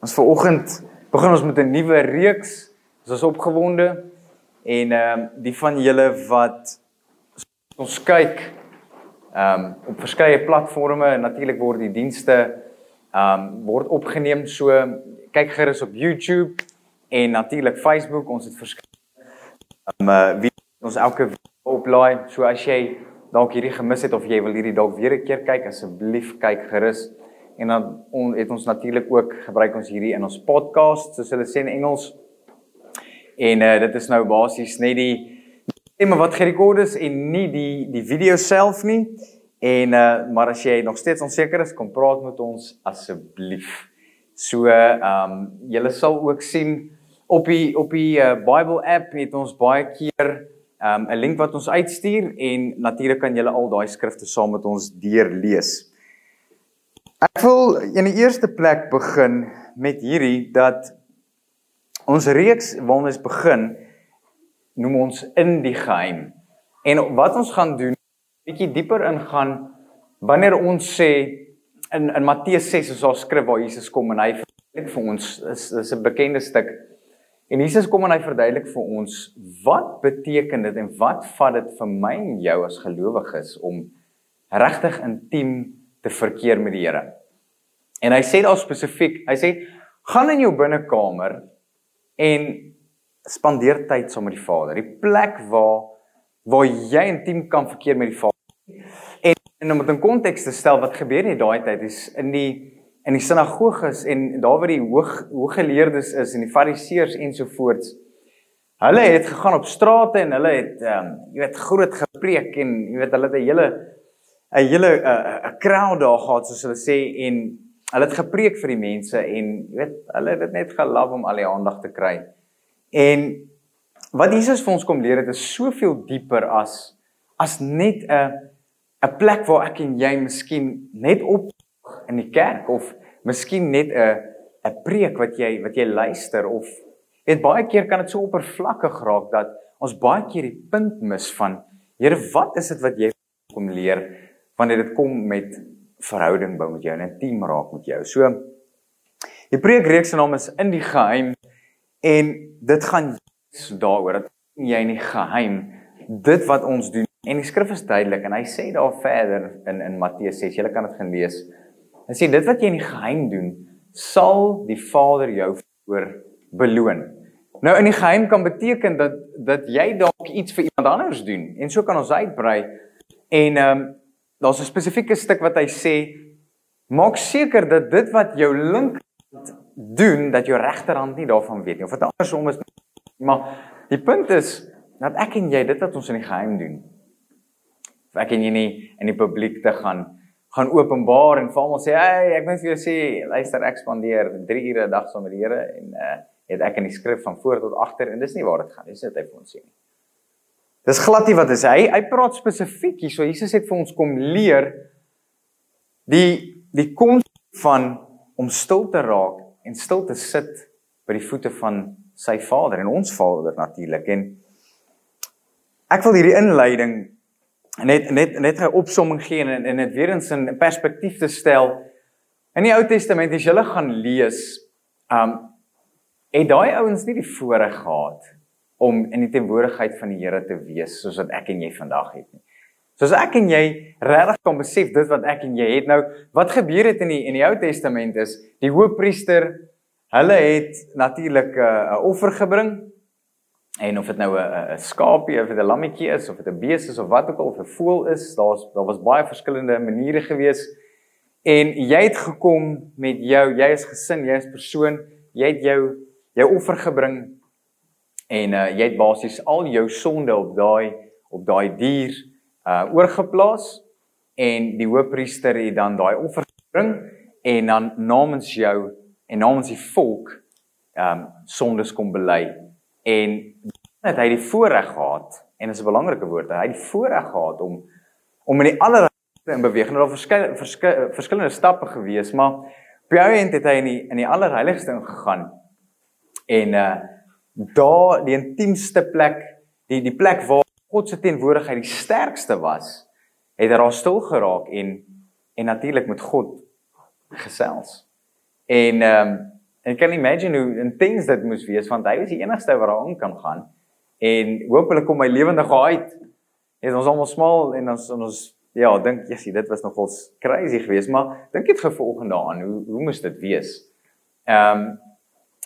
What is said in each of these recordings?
Ons vanoggend begin ons met 'n nuwe reeks. Ons is opgewonde en ehm um, die van julle wat ons kyk ehm um, op verskeie platforms en natuurlik word die dienste ehm um, word opgeneem so kyk gerus op YouTube en natuurlik Facebook. Ons het verskeie ehm um, wie ons elke week oplaai. So as jy dalk hierdie gemis het of jy wil hierdie dalk weer 'n keer kyk, asseblief kyk gerus en dan on, het ons natuurlik ook gebruik ons hierdie in ons podcast soos hulle sê in Engels. En uh, dit is nou basies net die stemme wat gerekord is en nie die die video self nie. En uh, maar as jy nog steeds onseker is, kom praat met ons asseblief. So ehm um, julle sal ook sien op die op die uh, Bible app het ons baie keer ehm, 'n um, link wat ons uitstuur en natuurlik kan julle al daai skrifte saam met ons deurlees. Ek wil in die eerste plek begin met hierdie dat ons reeks waarmee ons begin noem ons in die geheim. En wat ons gaan doen, bietjie dieper ingaan wanneer ons sê in in Matteus 6 is daar skrif waar Jesus kom en hy verduidelik vir ons is is 'n bekende stuk. En Jesus kom en hy verduidelik vir ons wat beteken dit en wat vat dit vir my en jou as gelowiges om regtig intiem te verkeer met die Here. En hy sê daar spesifiek, hy sê gaan in jou binnekamer en spandeer tyd saam met die Vader. Die plek waar waar jy intiem kan verkeer met die Vader. En, en om dit in konteks te stel wat gebeur in daai tyd is in die in die sinagoges en daar waar die hoog hooggeleerdes is en die fariseërs ensovoorts. Hulle het gegaan op strate en hulle het ehm um, jy weet groot gepreek en jy weet hulle het 'n hele 'n hele 'n crowd daar gehad soos hulle sê en hulle het gepreek vir die mense en jy weet hulle het dit net gelief om al die aandag te kry. En wat Jesus vir ons kom leer het is soveel dieper as as net 'n 'n plek waar ek en jy miskien net op in die kerk of miskien net 'n 'n preek wat jy wat jy luister of weet baie keer kan dit so oppervlakkig raak dat ons baie keer die punt mis van Here wat is dit wat jy kom leer wanneer dit kom met verhouding bou met jou en intiem raak met jou. So die preekreeks se naam is in die geheim en dit gaan daaroor dat jy in die geheim dit wat ons doen en die skrif is duidelik en hy sê daar verder in in Matteus 6, jy kan dit gaan lees. Hy sê dit wat jy in die geheim doen, sal die Vader jou voor beloon. Nou in die geheim kan beteken dat dat jy dalk iets vir iemand anders doen en so kan ons uitbrei en ehm um, daar's 'n spesifieke stuk wat hy sê maak seker dat dit wat jou linkerhand doen dat jou regterhand nie daarvan weet nie. Of dit andersom is maar die punt is dat ek en jy dit wat ons in die geheim doen of ek en jy nie in die publiek te gaan gaan openbaar en vir almal sê hey ek moet vir jou sê luister ek spandeer 3 ure 'n dag saam met die Here en uh, het ek in die skrif van voor tot agter en dis nie waar dit gaan dis net hy vir ons sê nie Dis glad nie wat is hy hy praat spesifiek hier so Jesus het vir ons kom leer die die konsep van om stil te raak en stil te sit by die voete van sy Vader en ons Vader natuurlik en ek wil hierdie inleiding net net net 'n opsomming gee en en dit weer eens in perspektief te stel. In die Ou Testament as jy hulle gaan lees um het daai ouens nie die voorreg gehad om in die teenwoordigheid van die Here te wees soos wat ek en jy vandag het nie. Soos ek en jy regtig kan besef dit wat ek en jy het. Nou wat gebeur het in die in die Ou Testament is die hoofpriester hulle het natuurlik 'n uh, 'n offer gebring. En of dit nou 'n 'n skaapie of 'n lammetjie is of dit 'n bees is of wat ook al of 'n voël is, daar's daar was baie verskillende maniere gewees. En jy het gekom met jou jy is gesin, jy is persoon, jy het jou jou offer gebring en uh, jy het basies al jou sonde op daai op daai dier uh oorgeplaas en die hoofpriester het dan daai offer gebring en dan namens jou en namens die volk ehm um, sondes kom bely. En het hy die voorreg gehad en dit is 'n belangrike woord hy het die voorreg gehad om om in die allerheiligste in beweging nou daar verskeie verskillende, verskillende stappe gewees maar op jou end het hy in die in die allerheiligste ingegaan. En uh daar die intiemste plek die die plek waar God se teenwoordigheid die sterkste was het daar stil geraak en en natuurlik met God gesels. En ehm um, en kan imagine hoe intens dit moes wees want hy was die enigste wat daarin kan gaan. En hopelik kom hy lewendig uit. Het ons almal smal en ons ons ja dink jy dit was nogals crazy geweest. Maar dink dit gevolgende aan hoe hoe moes dit wees? Ehm um,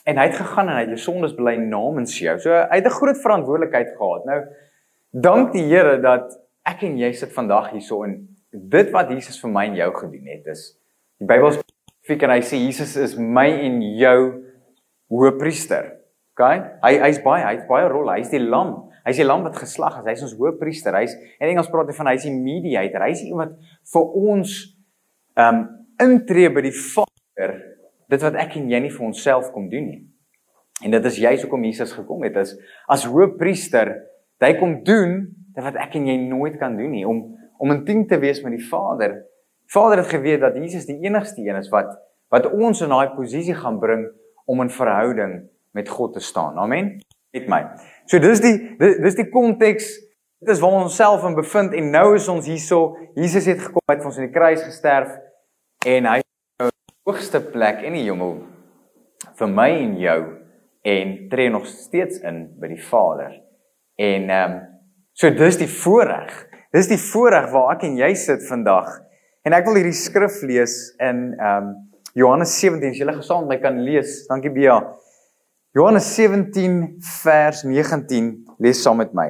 en hy het gegaan en hy het jou sondes bely namens jou. So hy het 'n groot verantwoordelikheid gehad. Nou dank die Here dat ek en jy sit vandag hierso en dit wat Jesus vir my en jou gedoen het is die Bybel spesifiek en hy sê Jesus is my en jou hoëpriester. OK? Hy hy's baie hy's baie rol. Hy's die lam. Hy's die lam wat geslag is. Hy's ons hoëpriester. Hy's in Engels praat hy van hy's die mediator. Hy's iemand vir ons ehm um, intree by die Vader dit wat ek en jy nie vir onsself kom doen nie. En dit is juist hoekom Jesus gekom het is as hoëpriester, hy kom doen dit wat ek en jy nooit kan doen nie om om intiem te wees met die Vader. Vader het geweet dat Jesus die enigste een is wat wat ons in daai posisie gaan bring om in verhouding met God te staan. Amen. Met my. So dis die dis die konteks Dit is waar ons onsself in bevind en nou is ons hierso. Jesus het gekom, hy het vir ons aan die kruis gesterf en hy hoogste plek in die hemel vir my en jou en tree nog steeds in by die Vader. En ehm um, so dis die voorreg. Dis die voorreg waar ek en jy sit vandag. En ek wil hierdie skrif lees in ehm um, Johannes 17. As jy hulle gesaam met my kan lees. Dankie Bea. Johannes 17 vers 19 lees saam met my.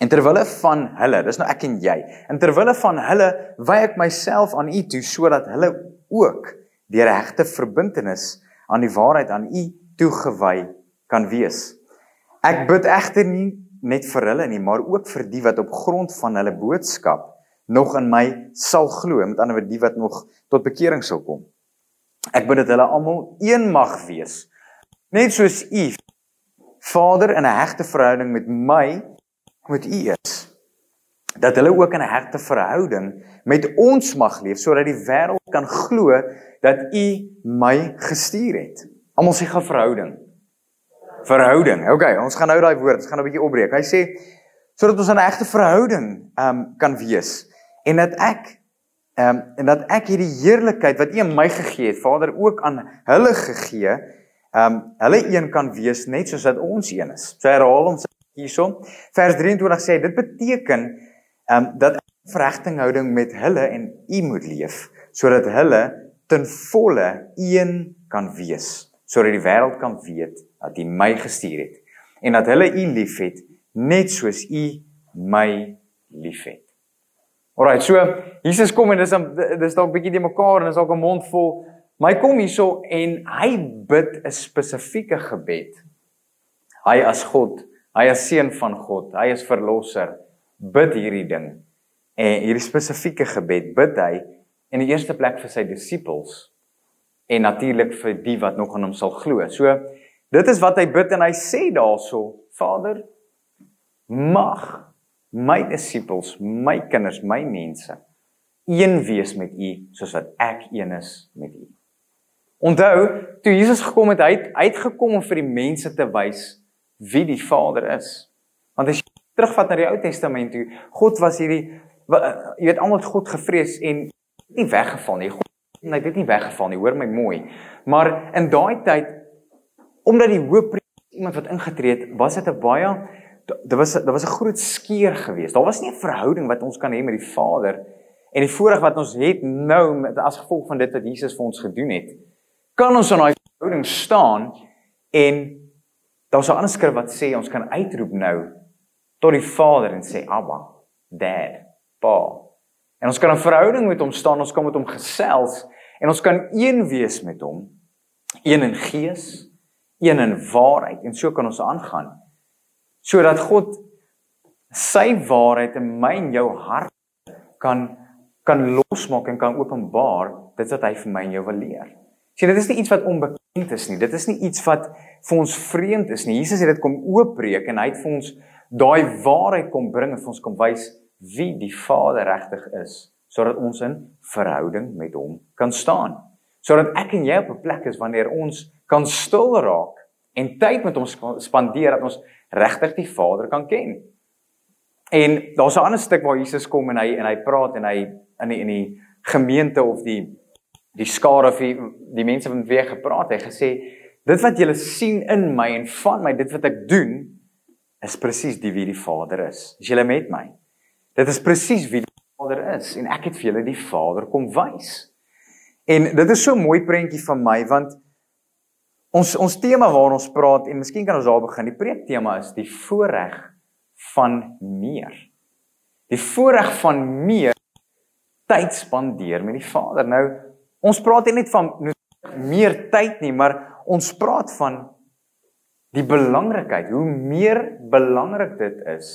En terwille van hulle, dis nou ek en jy. En terwille van hulle wy ek myself aan U toe sodat hulle ook deur regte verbintenis aan die waarheid aan u toegewy kan wees. Ek bid egter nie net vir hulle nie, maar ook vir die wat op grond van hulle boodskap nog in my sal glo, met ander woorde die wat nog tot bekering sal kom. Ek bid dat hulle almal een mag wees, net soos u Vader in 'n hegte verhouding met my met u is dat hulle ook in 'n hegte verhouding met ons mag leef sodat die wêreld kan glo dat U my gestuur het. Almal sê gaan verhouding. Verhouding. Okay, ons gaan nou daai woord, ons gaan 'n bietjie opbreek. Hy sê sodat ons 'n egte verhouding ehm um, kan wees en dat ek ehm um, en dat ek hierdie heerlikheid wat U my gegee het, Vader, ook aan hulle gegee, ehm um, hulle een kan wees net soos dat ons een is. So herhaal ons hierso. Vers 23 sê dit beteken ehm um, dat verregtinghouding met hulle en U moet leef sodat hulle ten volle een kan wees sodat die wêreld kan weet dat U my gestuur het en dat hulle U liefhet net soos U my liefhet. Alraai, so Jesus kom en dis dis dalk bietjie die mekaar en is dalk 'n mond vol. Maar hy kom hierso en hy bid 'n spesifieke gebed. Hy as God, hy as seun van God, hy is verlosser, bid hierdie ding. En hierdie spesifieke gebed bid hy in die eerste plek vir sy disippels en natuurlik vir die wat nog aan hom sal glo. So dit is wat hy bid en hy sê daarso: Vader, mag my disippels, my kinders, my mense een wees met U soos wat ek een is met U. Onthou, toe Jesus gekom het, hy het uitgekom om vir die mense te wys wie die Vader is. Want as jy terugvat na die Ou Testament toe, God was hierdie jy weet almal het God gevrees en nie weggeval nie. God het dit nie weggeval nie. Hoor my mooi. Maar in daai tyd omdat die hoofpriester iemand wat ingetree het, was dit 'n baie daar was daar was 'n groot skeur geweest. Daar was nie 'n verhouding wat ons kan hê met die Vader en die voorreg wat ons het nou met as gevolg van dit wat Jesus vir ons gedoen het. Kan ons in daai verhouding staan en daar's 'n ander skrif wat sê ons kan uitroep nou tot die Vader en sê Abba, Dad, Pa. En ons kan 'n verhouding met hom staan, ons kan met hom gesels en ons kan een wees met hom. Een in gees, een in waarheid en so kan ons aangaan. Sodat God sy waarheid in my en jou hart kan kan losmaak en kan openbaar dit wat hy vir my en jou wil leer. Sien, dit is nie iets wat onbekend is nie. Dit is nie iets wat vir ons vreemd is nie. Jesus het dit kom oopbreek en hy het vir ons daai waarheid kom bring en vir ons kom wys wie die Vader regtig is sodat ons in verhouding met hom kan staan. Sodat ek en jy op 'n plek is wanneer ons kan stil raak en tyd met hom spandeer dat ons regtig die Vader kan ken. En daar's 'n ander stuk waar Jesus kom en hy en hy praat en hy in die, in die gemeente of die die skare of die, die mense wat weer gepraat het, hy gesê dit wat julle sien in my en van my, dit wat ek doen is presies die wie die Vader is. Is julle met my? Dit is presies wie die Vader is en ek het vir julle die Vader kom wys. En dit is so 'n mooi prentjie van my want ons ons tema waaroor ons praat en miskien kan ons daar begin. Die preek tema is die voorreg van meer. Die voorreg van meer tyd spandeer met die Vader. Nou ons praat nie net van meer tyd nie, maar ons praat van die belangrikheid, hoe meer belangrik dit is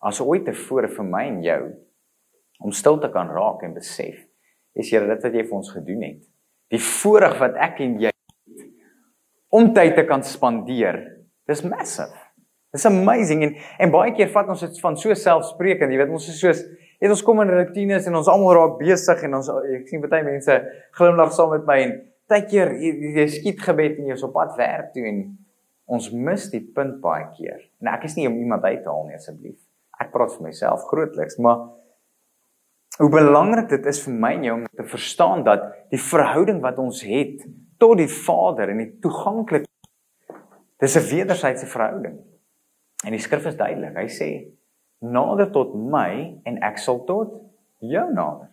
as ooit tevore vir my en jou om stil te kan raak en besef is Here dit wat jy vir ons gedoen het. Die voorreg wat ek en jy om tyd te kan spandeer. Dis massive. Dis amazing en en baie keer vat ons dit van so selfspreekend, jy weet ons is soos het ons kom in rutines en ons almal raak besig en ons ek sien baie mense glimlag saam met my en baie keer jy, jy skiet gebed en jy's op pad werk toe en ons mis die punt baie keer. En ek is nie om iemand uit te haal nie asseblief ek praat vir myself grootliks, maar hoe belangrik dit is vir my en jou om te verstaan dat die verhouding wat ons het tot die Vader en die toeganklik dis 'n wederwysige verhouding. En die skrif is duidelik. Hy sê: "Nader tot my en ek sal tot jou nader."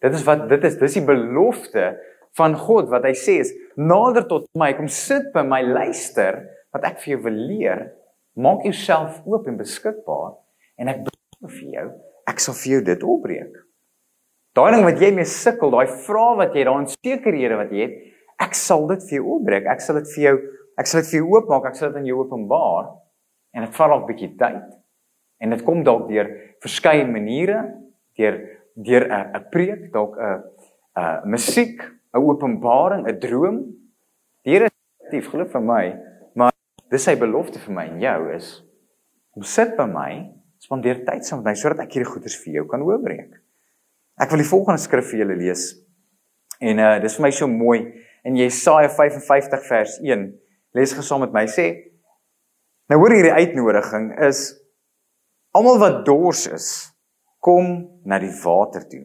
Dit is wat dit is, dis die belofte van God wat hy sê is: "Nader tot my, kom sit by my, luister wat ek vir jou wil leer Maak jouself oop en beskikbaar en ek beloof vir jou, ek sal vir jou dit opbreek. Daai ding wat jy mee sukkel, daai vrae wat jy, daai onsekerhede wat jy het, ek sal dit vir jou opbreek. Ek sal dit vir jou, ek sal dit vir jou oopmaak, ek sal dit aan jou openbaar. En dit vat dalk 'n bietjie tyd. En dit kom dalk deur verskeie maniere, deur deur 'n preek, dalk 'n 'n musiek, 'n openbaring, 'n droom. Hier is dit, glo vir my, dis sy belofte vir my en jou is om sit by my, spandeer tyd saam met my sodat ek hierdie goeders vir jou kan oopbreek. Ek wil die volgende skrif vir julle lees. En uh dis vir my so mooi in Jesaja 55 vers 1. Lees gesaam met my sê Nou hoor hierdie uitnodiging is almal wat dors is, kom na die water toe.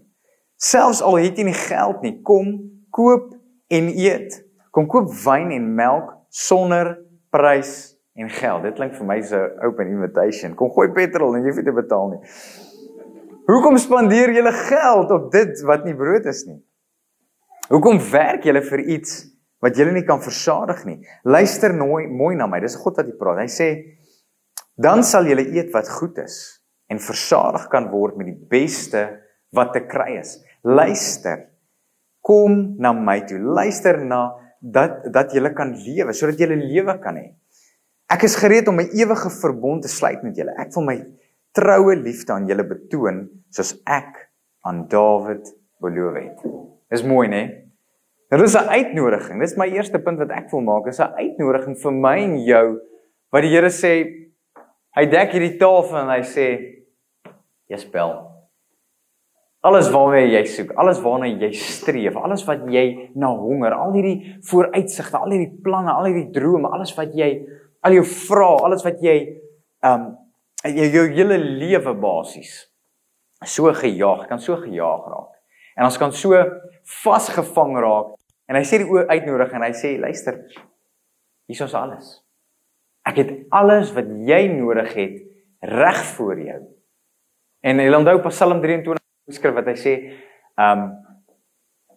Selfs al het jy nie geld nie, kom koop en eet. Kom koop wyn en melk sonder prys en geld. Dit klink vir my so open invitation. Kom gooi petrol en jy hoef nie te betaal nie. Hoekom spandeer jy geld op dit wat nie brood is nie? Hoekom werk jy vir iets wat jy nie kan versadig nie? Luister mooi mooi na my. Dis God wat jy praat. Hy sê dan sal jy eet wat goed is en versadig kan word met die beste wat te kry is. Luister. Kom na my toe. Luister na dat dat jy kan lewe sodat jy lewe kan hê. Ek is gereed om 'n ewige verbond te sluit met julle. Ek wil my troue liefde aan julle betoon soos ek aan Dawid beloof het. Dis mooi, né? Nou dis 'n uitnodiging. Dis my eerste punt wat ek wil maak. Dis 'n uitnodiging vir my en jou wat die Here sê hy dek hierdie tafel en hy sê jy spel Alles waarna jy soek, alles waarna jy streef, alles wat jy na honger, al hierdie vooruitsigte, al hierdie planne, al hierdie drome, alles wat jy al jou vra, alles wat jy um jou jou hele lewe basies so gejaag, kan so gejaag raak. En ons kan so vasgevang raak. En hy sê die uitnodiging en hy sê luister, hier is alles. Ek het alles wat jy nodig het reg voor jou. En jy onthou Psalm 23 skrif wat hy sê, ehm um,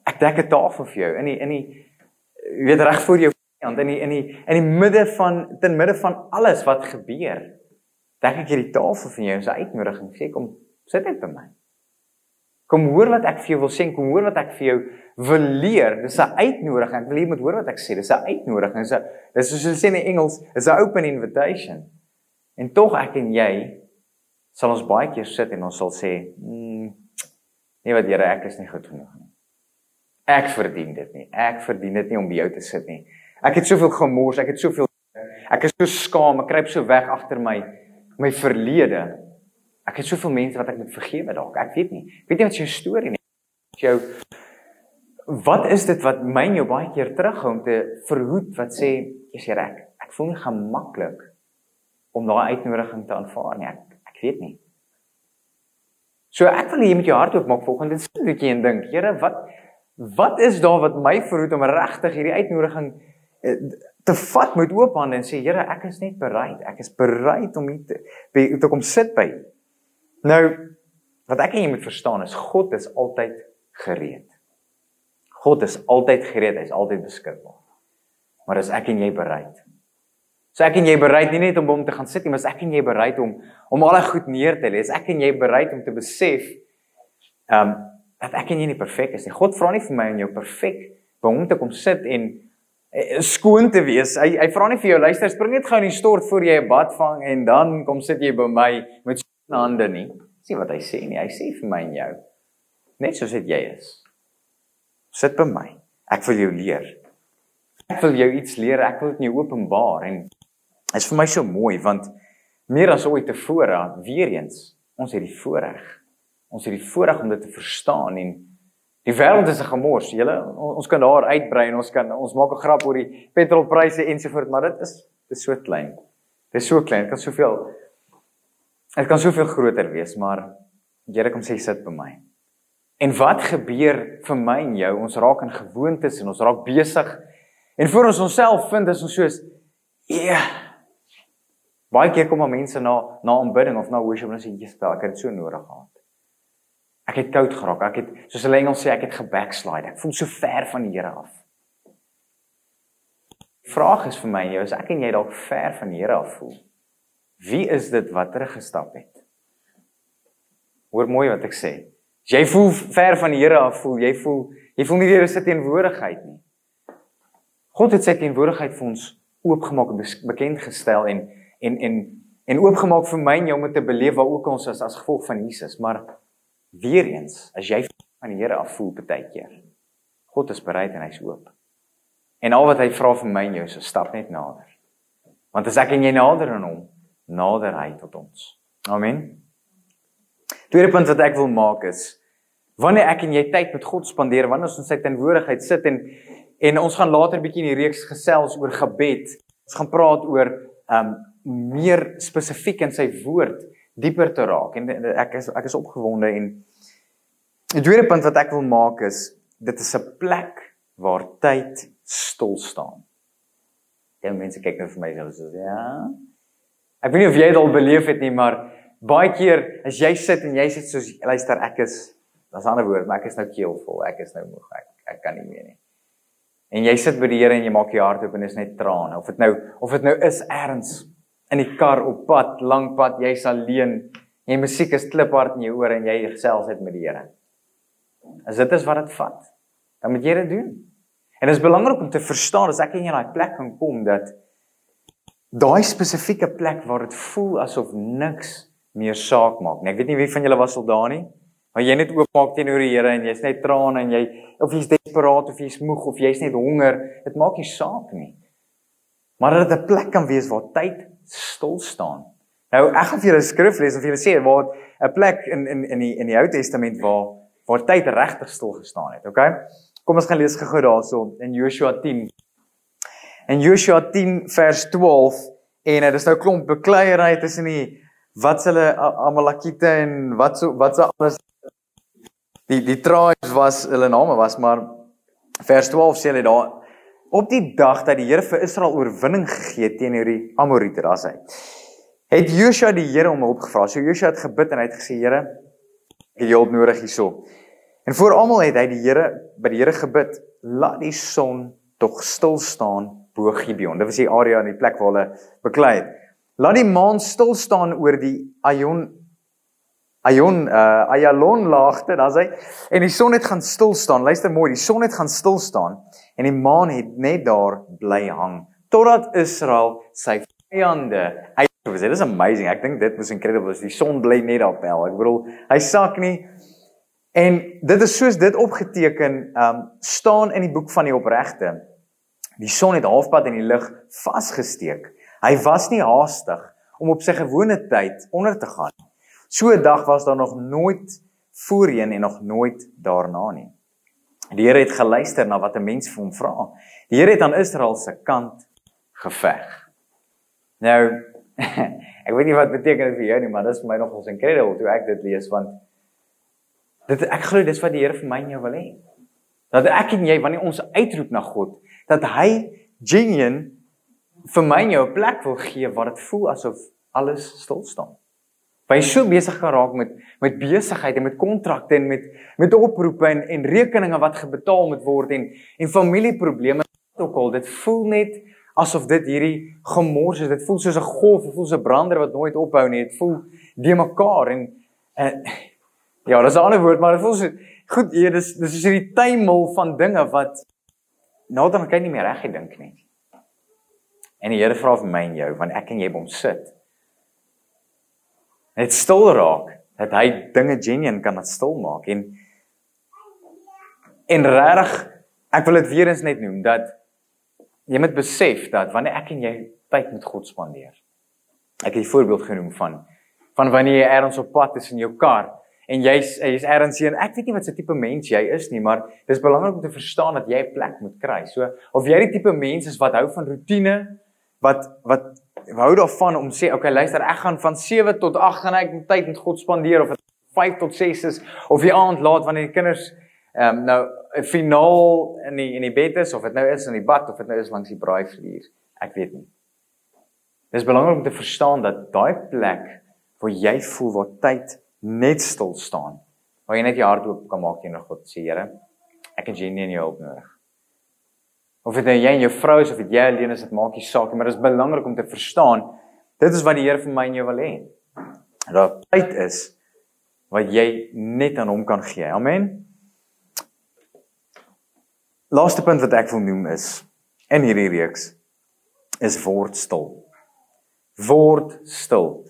ek dek 'n tafel vir jou in die in die weet reg voor jou kant in die in die in die midde van ten midde van alles wat gebeur. Dek ek hierdie tafel vir jou 'n uitnodiging sê kom sit net by my. Kom hoor wat ek vir jou wil sê, kom hoor wat ek vir jou wil leer. Dis 'n uitnodiging. Ek wil jy moet hoor wat ek sê. Dis 'n uitnodiging. Dis 'n dis soos hulle sê in Engels, is 'n open invitation. En tog ek en jy sal ons baie keer sit en ons sal sê, mm, Nee wat Here, ek is nie goed genoeg nie. Ek verdien dit nie. Ek verdien dit nie om by jou te sit nie. Ek het soveel gemors, ek het soveel ek is so skaam, ek kruip so weg agter my my verlede. Ek het soveel mense wat ek moet vergewe dalk. Ek weet nie. Ek weet nie wat jou storie nie. Jou wat is dit wat my en jou baie keer terughou om te verhoed wat sê jy's reg. Ek voel nie gemaklik om daai uitnodiging te aanvaar nie. Ek ek weet nie. So ek wil hê jy moet jou hart oopmaak volgende sit 'n bietjie en dink, Here, wat wat is daar wat my verhoed om regtig hierdie uitnodiging eh, te vat met oop hande en sê Here, ek is net bereid. Ek is bereid om hier te by te kom sit by. Nou wat ek en jy moet verstaan is God is altyd gereed. God is altyd gereed, hy's altyd beskikbaar. Maar is ek en jy bereid? So ek en jy bereid nie net om hom te gaan sit nie, maar ek en jy bereid om om al die goed neer te lê? Ek en jy bereid om te besef ehm um, dat ek en jy nie perfek is nie. God vra nie vir my en jou perfek by hom te kom sit en eh, skoon te wees. Hy hy vra nie vir jou luister, spring net gou in die stort voor jy 'n bad vang en dan kom sit jy by my met skoon hande nie. Sien wat hy sê nie. Hy sê vir my en jou net soos dit jy is. Sit by my. Ek wil jou leer. Ek wil jou iets leer. Ek wil dit jou openbaar en is vir my so mooi want meer as ooit tevore weer eens ons het die voorreg ons het die voorreg om dit te verstaan en die wêreld is 'n gemors. Julle ons kan daar uitbrei en ons kan ons maak 'n grap oor die petrolpryse ensovoorts, maar dit is dit is so klein. Dit is so klein, dit kan soveel dit kan soveel groter wees, maar Here kom sê sit by my. En wat gebeur vir my en jou? Ons raak in gewoontes en ons raak besig. En voor ons onsself vind is ons soos ja. Yeah. Baie keer kom mense na na aanbidding of na worship en sê jy spel, ek het dit so nodig gehad. Ek het koud geraak. Ek het soos hulle Engels sê, ek het gebackslide. Ek voel so ver van die Here af. Vraag is vir my, jy is ek en jy dalk ver van die Here af voel. Wie is dit wat teruggestap het? Hoor mooi wat ek sê. Jy voel ver van die Here af voel, jy voel jy voel nie die Here se teenwoordigheid nie. God het sy teenwoordigheid vir ons oopgemaak en bekend gestel en en en en oopgemaak vir my en jou om te beleef waar ook ons is as gevolg van Jesus, maar Weereens, as jy van die Here af voel baie keer. God is bereid en hy's oop. En al wat hy vra van my en jou is 'n stap net nader. Want as ek en jy nader aan hom, nader hy tot ons. Amen. Tweede punt wat ek wil maak is wanneer ek en jy tyd met God spandeer, wanneer ons in sy teenwoordigheid sit en en ons gaan later bietjie in die reeks gesels oor gebed. Ons gaan praat oor um meer spesifiek in sy woord dieper te raak en ek is ek is opgewonde en die tweede punt wat ek wil maak is dit is 'n plek waar tyd stil staan. Ja mense kyk nou vir my en sê ja. Ek weet nie of jy dit al beleef het nie, maar baie keer as jy sit en jy sê soos luister ek is daar's 'n ander woord, maar ek is nou keelvol, ek is nou moeg, ek ek kan nie meer nie. En jy sit by die Here en jy maak jou hart oop en is net trane of dit nou of dit nou is erns in die kar op pad, lang pad, jy's alleen. Jy musiek is kliphard in jou ore en jy gesels net met die Here. As dit is wat dit vat, dan moet jy dit doen. En dit is belangrik om te verstaan as ek in daai plek kan kom dat daai spesifieke plek waar dit voel asof niks meer saak maak. Nee, ek weet nie wie van julle was al daar nie, maar jy net oopmaak teenoor die Here en jy's net trane en jy of jy's desperaat of jy's moeg of jy's net honger, dit maak nie saak nie. Maar dat dit 'n plek kan wees waar tyd stil staan. Nou ek gaan vir julle skrif lees en vir julle sê waar 'n plek in in in die in die Ou Testament waar waar tyd regtig stil gestaan het, okay? Kom ons gaan lees gou daarso in Joshua 10. In Joshua 10 vers 12 en dit is nou klomp bekleierery tussen die wat hulle Amalekite en wat so wat se alles die die tribes was hulle name was maar vers 12 sê hulle daar op die dag dat die Here vir Israel oorwinning gegee het teenoor die Amorite, daar's hy. Het Joshua die Here om hulp gevra. So Joshua het gebid en hy het gesê, Here, ek het hulp nodig hierso. En voor almal het hy die Here by die Here gebid, laat die son tog stil staan bo Gibeon. Dit was die area in die plek waar hulle beklei het. Laat die maan stil staan oor die Ayon Ayon uh Ayalon laagte, dan's hy. En die son het gaan stil staan. Luister mooi, die son het gaan stil staan en die maan het net daar bly hang totdat Israel sy vyande uitgewis het. Dit is amazing. Ek dink dit was incredible. Die son bly net daar pel. Ek bedoel, hy sak nie En dit is soos dit opgeteken um staan in die boek van die opregte. Die son het halfpad in die lug vasgesteek. Hy was nie haastig om op sy gewone tyd onder te gaan. So 'n dag was daar nog nooit voorheen en nog nooit daarna nie. Die Here het geluister na wat 'n mens vir hom vra. Die Here het aan Israel se kant geveg. Nou ek weet nie wat beteken vir jou nie, maar dit is vir my nogals incredible toe ek dit lees want dit ek glo dis wat die Here vir my en jou wil hê. Dat ek en jy wanneer ons uitroep na God, dat hy genuine vir my en jou 'n plek wil gee waar dit voel asof alles stil staan. Baie so besig geraak met met besigheid en met kontrakte en met met oproepe en en rekeninge wat gebetaal moet word en en familieprobleme ook al dit voel net asof dit hierdie gemors is. Dit voel soos 'n golf, dit voel soos 'n brander wat nooit ophou nie. Dit voel de mekaar en en ja, dis 'n ander woord, maar dit voel so goed, hier dis dis is hierdie tuimel van dinge wat nou dan kan jy nie meer reg dink nie. En die Here vra vir my en jou, want ek en jy by hom sit. Net stil raak dat hy dinge genuen kan laat stil maak en en regtig ek wil dit weer eens net noem dat jy moet besef dat wanneer ek en jy tyd met God spandeer. Ek het 'n voorbeeld genoem van van wanneer jy ergens op pad is in jou kar en jy's jy's ergens hier en ek weet nie wat se tipe mens jy is nie, maar dis belangrik om te verstaan dat jy 'n plek moet kry. So of jy die tipe mens is wat hou van rotine, wat wat hou daarvan om sê, okay, luister, ek gaan van 7 tot 8 gaan ek tyd met God spandeer of 5 tot 6 is of die aand laat wanneer die kinders ehm um, nou finaal in die in die bed is of dit nou is in die bad of dit nou is langs die braaivlier. Ek weet nie. Dis belangrik om te verstaan dat daai plek waar jy voel waar tyd net stil staan, waar jy net jou hart oop kan maak teenoor God sê, Here, ek het nie jou hulp nodig. Of dit nou jy en jou vrou is of dit jy alleen is, dit maak nie saak nie, maar dit is belangrik om te verstaan dit is wat die Here vir my en jou wil hê. Dat tyd is wat jy net aan hom kan gee. Amen laaste punt wat ek wil noem is in hierdie reeks is word stil. Word stil.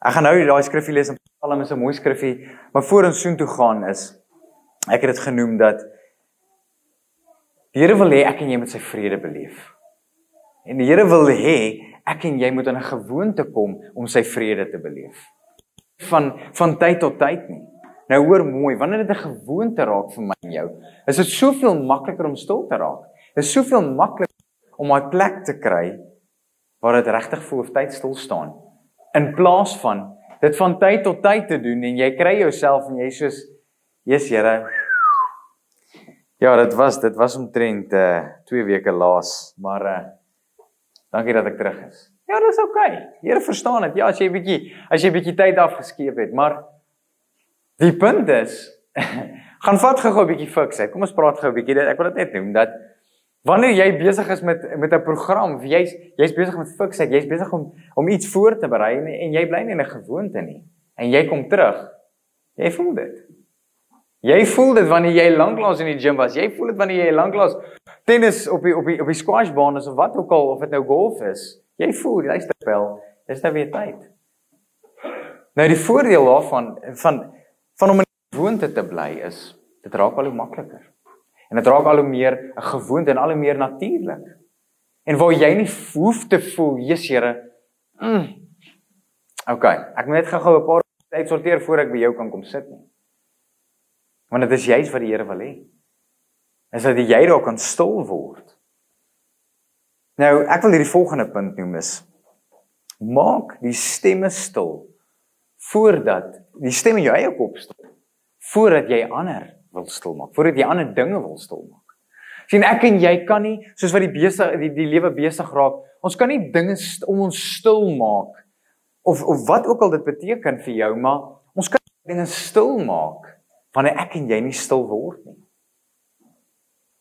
Ek gaan nou daai skrifgie lees in Psalm is 'n mooi skrifgie, maar voor ons soontoe gaan is ek het dit genoem dat die Here wil hê ek en jy moet sy vrede beleef. En die Here wil hê ek en jy moet in 'n gewoonte kom om sy vrede te beleef. Van van tyd tot tyd nie. Nou hoor mooi, wanneer dit 'n gewoonte raak vir my en jou, is dit soveel makliker om stil te raak. Dit is soveel makliker om 'n plek te kry waar dit regtig voel of tyd stil staan. In plaas van dit van tyd tot tyd te doen en jy kry jouself en jy soos Jesus Here. Ja, dit was dit was omtrent uh eh, 2 weke laas, maar uh dankie dat ek terug is. Ja, dis oukei. Okay. Here verstaan dit. Ja, as jy bietjie as jy bietjie tyd afgeskeep het, maar Die punt is gaan vat gou 'n bietjie fiksheid. Kom ons praat gou 'n bietjie dit. Ek wil dit net noem dat wanneer jy besig is met met 'n program, jy's jy's besig met fiksheid, jy's besig om om iets voor te berei en, en jy bly nie in 'n gewoonte nie. En jy kom terug. Jy voel dit. Jy voel dit wanneer jy lanklaas in die gym was. Jy voel dit wanneer jy lanklaas tennis op die op die op die squashbaan is of wat ook al of dit nou golf is. Jy voel, luister wel, dis nou weer tyd. Nou die voordeel daarvan van van om in gewoonte te bly is dit raak al hoe makliker. En dit raak al hoe meer 'n gewoonte en al hoe meer natuurlik. En waar jy nie hoef te voel, Jesus Here. Mm. OK, ek moet net gou-gou 'n paar tyd sorteer voor ek by jou kan kom sit nie. Want dit is juist wat die Here wil hê. Is dat jy daar kan stil word. Nou, ek wil hierdie volgende punt noem is maak die stemme stil voordat die stem in jou eie kop stop voordat jy ander wil stil maak voordat jy ander dinge wil stil maak sien ek en jy kan nie soos wat die besig die, die lewe besig raak ons kan nie dinge om ons stil maak of of wat ook al dit beteken vir jou maar ons kan dinge stil maak wanneer ek en jy nie stil word nie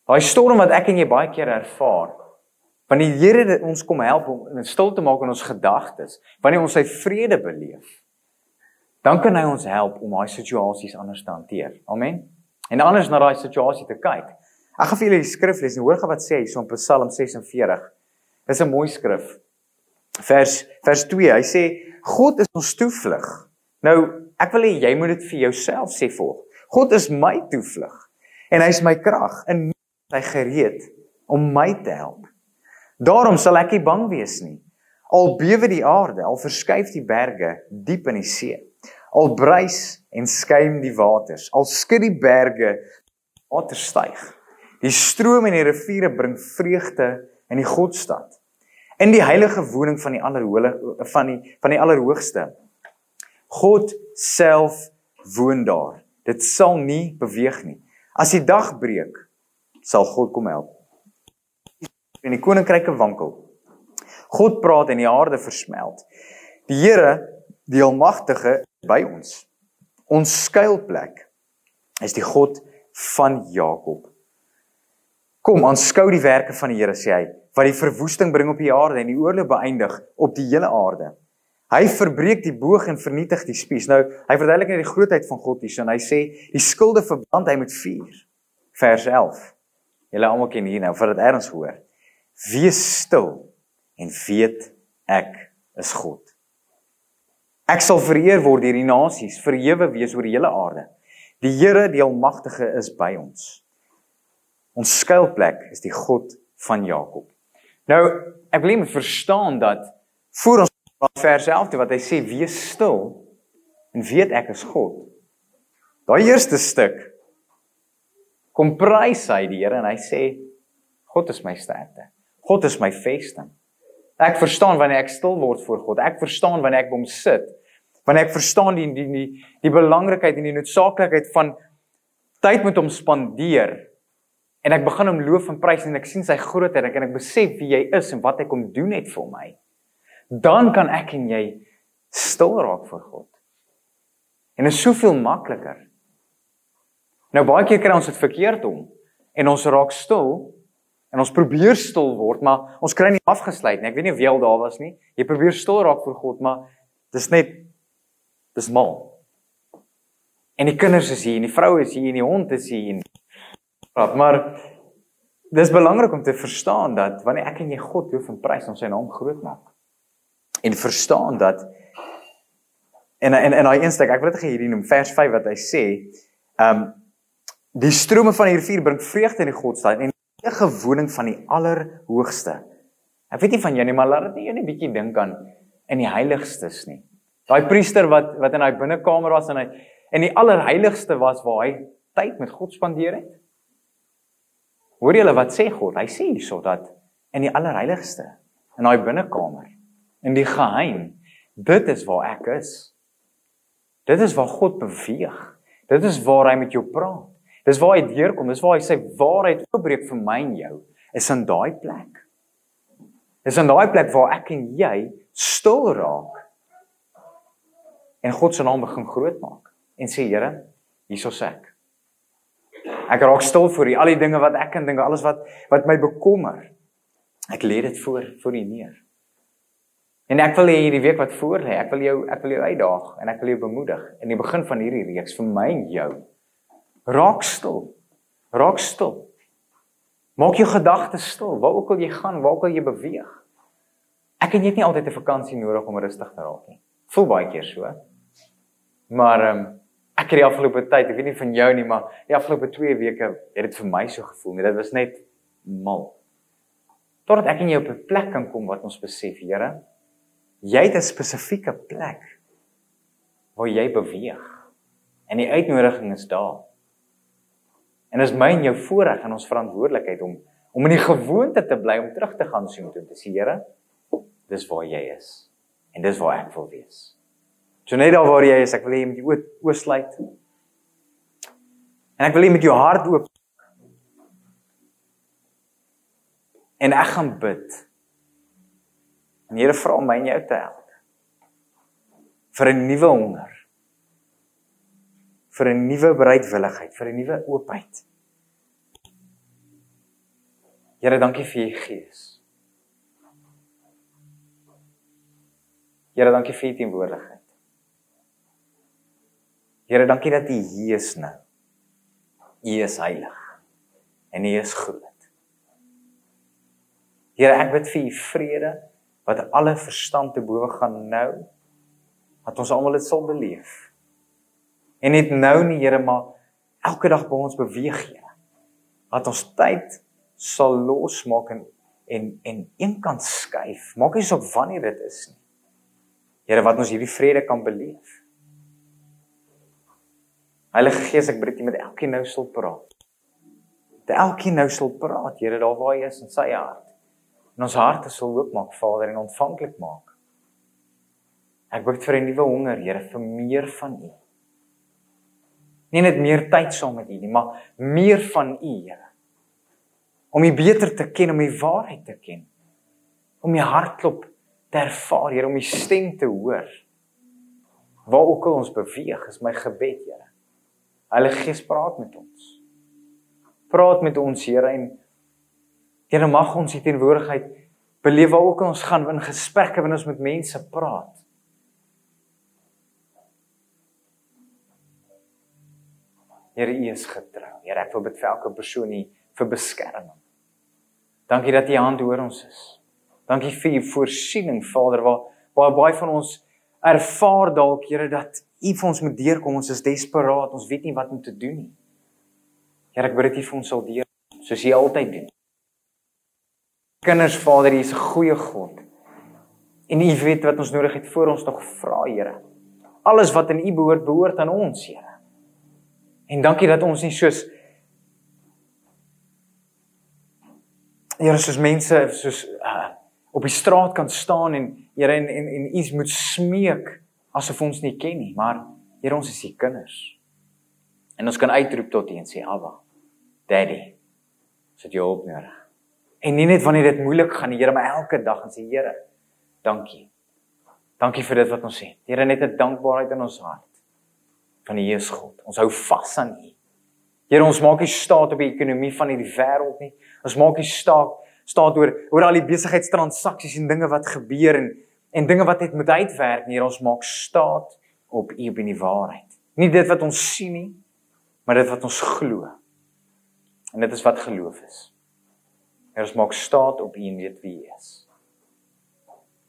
daai storm wat ek en jy baie keer ervaar wanneer die Here ons kom help om stil te maak in ons gedagtes wanneer ons sy vrede beleef dan kan hy ons help om daai situasies anders te hanteer. Amen. En anders na daai situasie te kyk. Ek gaan vir julle die skrif lees en hoor gou wat sê hy so in Psalm 46. Dis 'n mooi skrif. Vers vers 2. Hy sê God is ons toevlug. Nou, ek wil hê jy moet dit vir jouself sê volg. God is my toevlug en hy is my krag en hy gereed om my te help. Daarom sal ek nie bang wees nie. Al bewe die aarde, al verskuif die berge diep in die see. Al bruis en skuim die waters, al skud die berge water styg. Die strome en die riviere bring vreugde in die Godstad. In die heilige woning van die allerhoogste van die van die allerhoogste. God self woon daar. Dit sal nie beweeg nie. As die dag breek, sal God kom help. En die koninkryke wankel. God praat en die aarde versmelt. Die Here, die Almagtige, by ons. Ons skuilplek is die God van Jakob. Kom, aanskou die werke van die Here, sê hy, wat die verwoesting bring op die aarde en die oorlog beëindig op die hele aarde. Hy verbreek die boog en vernietig die spies. Nou, hy verduidelik net die grootheid van God hier, en hy sê die skilde verbrand hy met vuur. Vers 11. Julle almal ken hier nou, vir dit erns hoor. Wees stil en weet ek is God. Ek sal vereer word deur die nasies, verhewe wees oor die hele aarde. Die Here, die Almagtige is by ons. Ons skuilplek is die God van Jakob. Nou, ek wil net verstaan dat voor ons vers 11 wat hy sê wees stil en weet ek is God. Daai eerste stuk kom prys hy die Here en hy sê God is my sterkte. God is my vesting. Ek verstaan wanneer ek stil word voor God. Ek verstaan wanneer ek by hom sit wanneer ek verstaan die die die, die belangrikheid en die noodsaaklikheid van tyd met hom spandeer en ek begin hom loof en prys en ek sien sy grootheid en ek besef wie hy is en wat hy kom doen het vir my dan kan ek en jy stil raak vir God. En dit is soveel makliker. Nou baie keer kry ons dit verkeerd om en ons raak stil en ons probeer stil word maar ons kry nie afgesluit nie. Ek weet nie of jy al daar was nie. Jy probeer stil raak vir God maar dis net Dis mal. En die kinders is hier en die vrou is hier en die hond is hier en praat maar dis belangrik om te verstaan dat wanneer ek en jy God loof en prys om sy naam groot maak en verstaan dat en en en daai eenstek ek wil dit gee hierdie noem vers 5 wat hy sê ehm um, die strome van die rivier bring vreugde in die Godstad en die gewoning van die allerhoogste ek weet nie van jou nie maar laat dit net 'n bietjie dink aan in die heiligstes nie Daai priester wat wat in daai binnekamer was en hy en die allerheiligste was waar hy tyd met God spandeer het. Hoor julle wat sê God? Hy sê hierso dat in die allerheiligste in daai binnekamer in die geheim dit is waar ek is. Dit is waar God beweeg. Dit is waar hy met jou praat. Dis waar hy deurkom. Dis waar hy sy waarheid oopbreek vir my en jou. Is in daai plek. Is in daai plek waar ek en jy stil raak en God se naam begin groot maak en sê Here, hierso's ek. Ek raak stil vir U al die dinge wat ek en dinge alles wat wat my bekommer. Ek lê dit voor voor U neer. En ek wil hê hierdie week wat voor lê, ek wil jou ek wil jou uitdaag en ek wil jou bemoedig in die begin van hierdie reeks vir my en jou. Raak stil. Raak stil. Maak jou gedagtes stil. Waar ook al jy gaan, waar ook al jy beweeg. Ek en jy het nie altyd 'n vakansie nodig om rustig te raak nie. Voel baie keer so. Maar ehm um, ek het die afgelope tyd, ek weet nie van jou nie, maar die afgelope 2 weke het dit vir my so gevoel. Nee, dit was net mal. Totdat ek en jy op 'n plek kan kom wat ons besef, Here, jy het 'n spesifieke plek waar jy beweeg. En die uitnodiging is daar. En is my en jou voorreg en ons verantwoordelikheid om om in die gewoonte te bly om terug te gaan sien toe te sê, Here, dis waar jy is. En dis waar ek wil wees. So net daar waar jy is, ek wil hê jy moet jou oë sluit. En ek wil hê met jou hart oop. En ek gaan bid. En Here vra my en jou te help. vir 'n nuwe honger. vir 'n nuwe bereidwilligheid, vir 'n nuwe oopheid. Here, dankie vir u gees. Here, dankie vir u teenwoordigheid. Here, dankie dat U hier is nou. U is heilig en U is groot. Here, ek bid vir U vrede wat alle verstand te bowe gaan nou. Dat ons almal dit sal beleef. En net nou nie, Here, maar elke dag by ons beweeg, Here. Laat ons tyd sal losmaak en en en eenkant skuif. Maak nie saak wanneer dit is nie. Here, wat ons hierdie vrede kan beleef. Heilige Gees, ek bid dat jy met elkeen nou sal praat. Dat elkeen nou sal praat, Here, daar waar hy is in sy hart. En ons harte sal oopmaak, Vader, en ontvanklik maak. Ek bid vir 'n nuwe honger, Here, vir meer van U. Nie net meer tyd saam met U nie, maar meer van U, Here. Om U beter te ken, om U waarheid te ken. Om U hartklop te ervaar, Here, om U stem te hoor. Waar ook al ons beweeg, is my gebed, Here. Heilige Gees praat met ons. Praat met ons, Here, en Here mag ons U teenwoordigheid beleef waar ook al ons gaan in gesprekke wanneer ons met mense praat. Here, U is getrou. Here, ek wil bid vir elke persoon hier vir beskerming. Dankie dat U hand oor ons is. Dankie vir U voorsiening, Vader, waar waar baie van ons ervaar dalk, Here, dat U vir ons moet deurkom. Ons is desperaat. Ons weet nie wat om te doen nie. Here, ek bid dat U vir ons sal deur soos U altyd doen. Kinders, Vader, U is 'n goeie God. En U weet wat ons nodig het voor ons nog vra, Here. Alles wat in U behoort, behoort aan ons, Here. En dankie dat ons nie soos Here soos mense soos uh, op die straat kan staan en Here en en en iets moet smeek asof ons nie ken nie, maar Here ons is u kinders. En ons kan uitroep tot U en sê Abba, Daddy, sit jou hulp nodig. En nie net wanneer dit moeilik gaan, Here, maar elke dag en sê Here, dankie. Dankie vir dit wat ons het. Here, net 'n dankbaarheid in ons hart van die Jesus God. Ons hou vas aan U. Here, ons maak nie staat op die ekonomie van hierdie wêreld nie. Ons maak nie staat staat oor oor al die besigheidstransaksies en dinge wat gebeur en en dinge wat net moet uitwerk nie. Ons maak staat op U op in die waarheid. Nie dit wat ons sien nie, maar dit wat ons glo. En dit is wat geloof is. Here, ons maak staat op U en weet wie U is.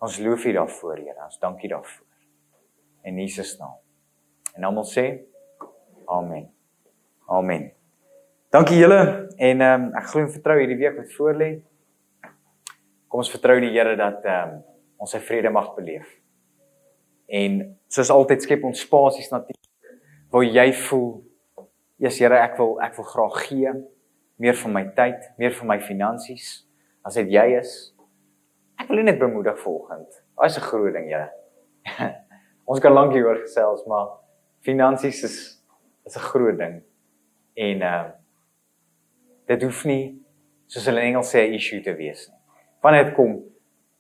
Ons loof U daarvoor, Here. Ons dankie daarvoor. In Jesus naam. En almal sê amen. Amen. Dankie julle en ehm um, ek glo en vertrou hierdie week wat voorlê. Kom ons vertrou die Here dat ehm um, ons sy vrede mag beleef. En soos altyd skep ons spasies natuurlik waar jy voel, "Ja Here, ek wil ek wil graag gee meer van my tyd, meer van my finansies." As dit jy is, ek wil net bemoedig volgend. Daai is 'n groot ding, Here. ons kan lank hieroor gesels, maar finansies is is 'n groot ding. En uh dit hoef nie soos hulle in Engels sê 'n issue te wees nie. Wanneer dit kom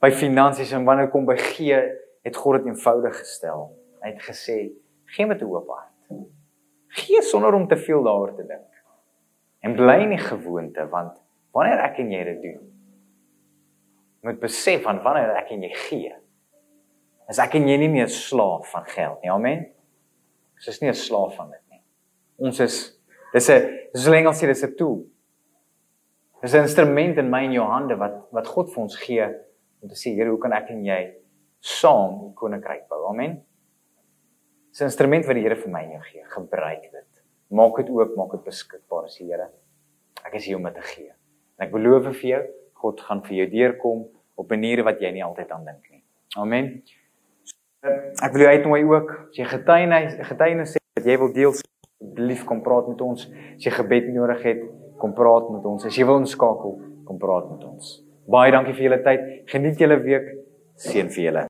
by finansies en wanneer dit kom by gee, het God dit eenvoudig gestel. Hy het gesê: "Gee met 'n oop hart. Gee sonder om te veel daaroor te dink. En bly in die gewoonte want wanneer ek en jy dit doen, moet besef van wanneer ek en jy gee, is ek en jy nie meer slaaf van geld nie. Amen. Ons is nie 'n slaaf van dit nie. Ons is dis 'n dis 'n Engels sê dis 'n tool. Dis 'n instrument in my en jou hande wat wat God vir ons gee om te sê, Here, hoe kan ek en jy saam die koninkryk bou? Amen. Dis 'n instrument wat die Here vir my en jou gee. Gebruik dit. Maak dit oop, maak dit beskikbaar, sê Here. Ek is hier om dit te gee. En ek beloof vir jou, God gaan vir jou deurkom op maniere wat jy nie altyd aan dink nie. Amen. Ek wil jou uitnooi ook as jy getuienis getuienis sê dat jy wil deel asseblief kom praat met ons. As jy gebed nodig het, kom praat met ons. As jy wil inskakel, kom praat met ons. Baie dankie vir julle tyd. Geniet julle week. Seën vir julle.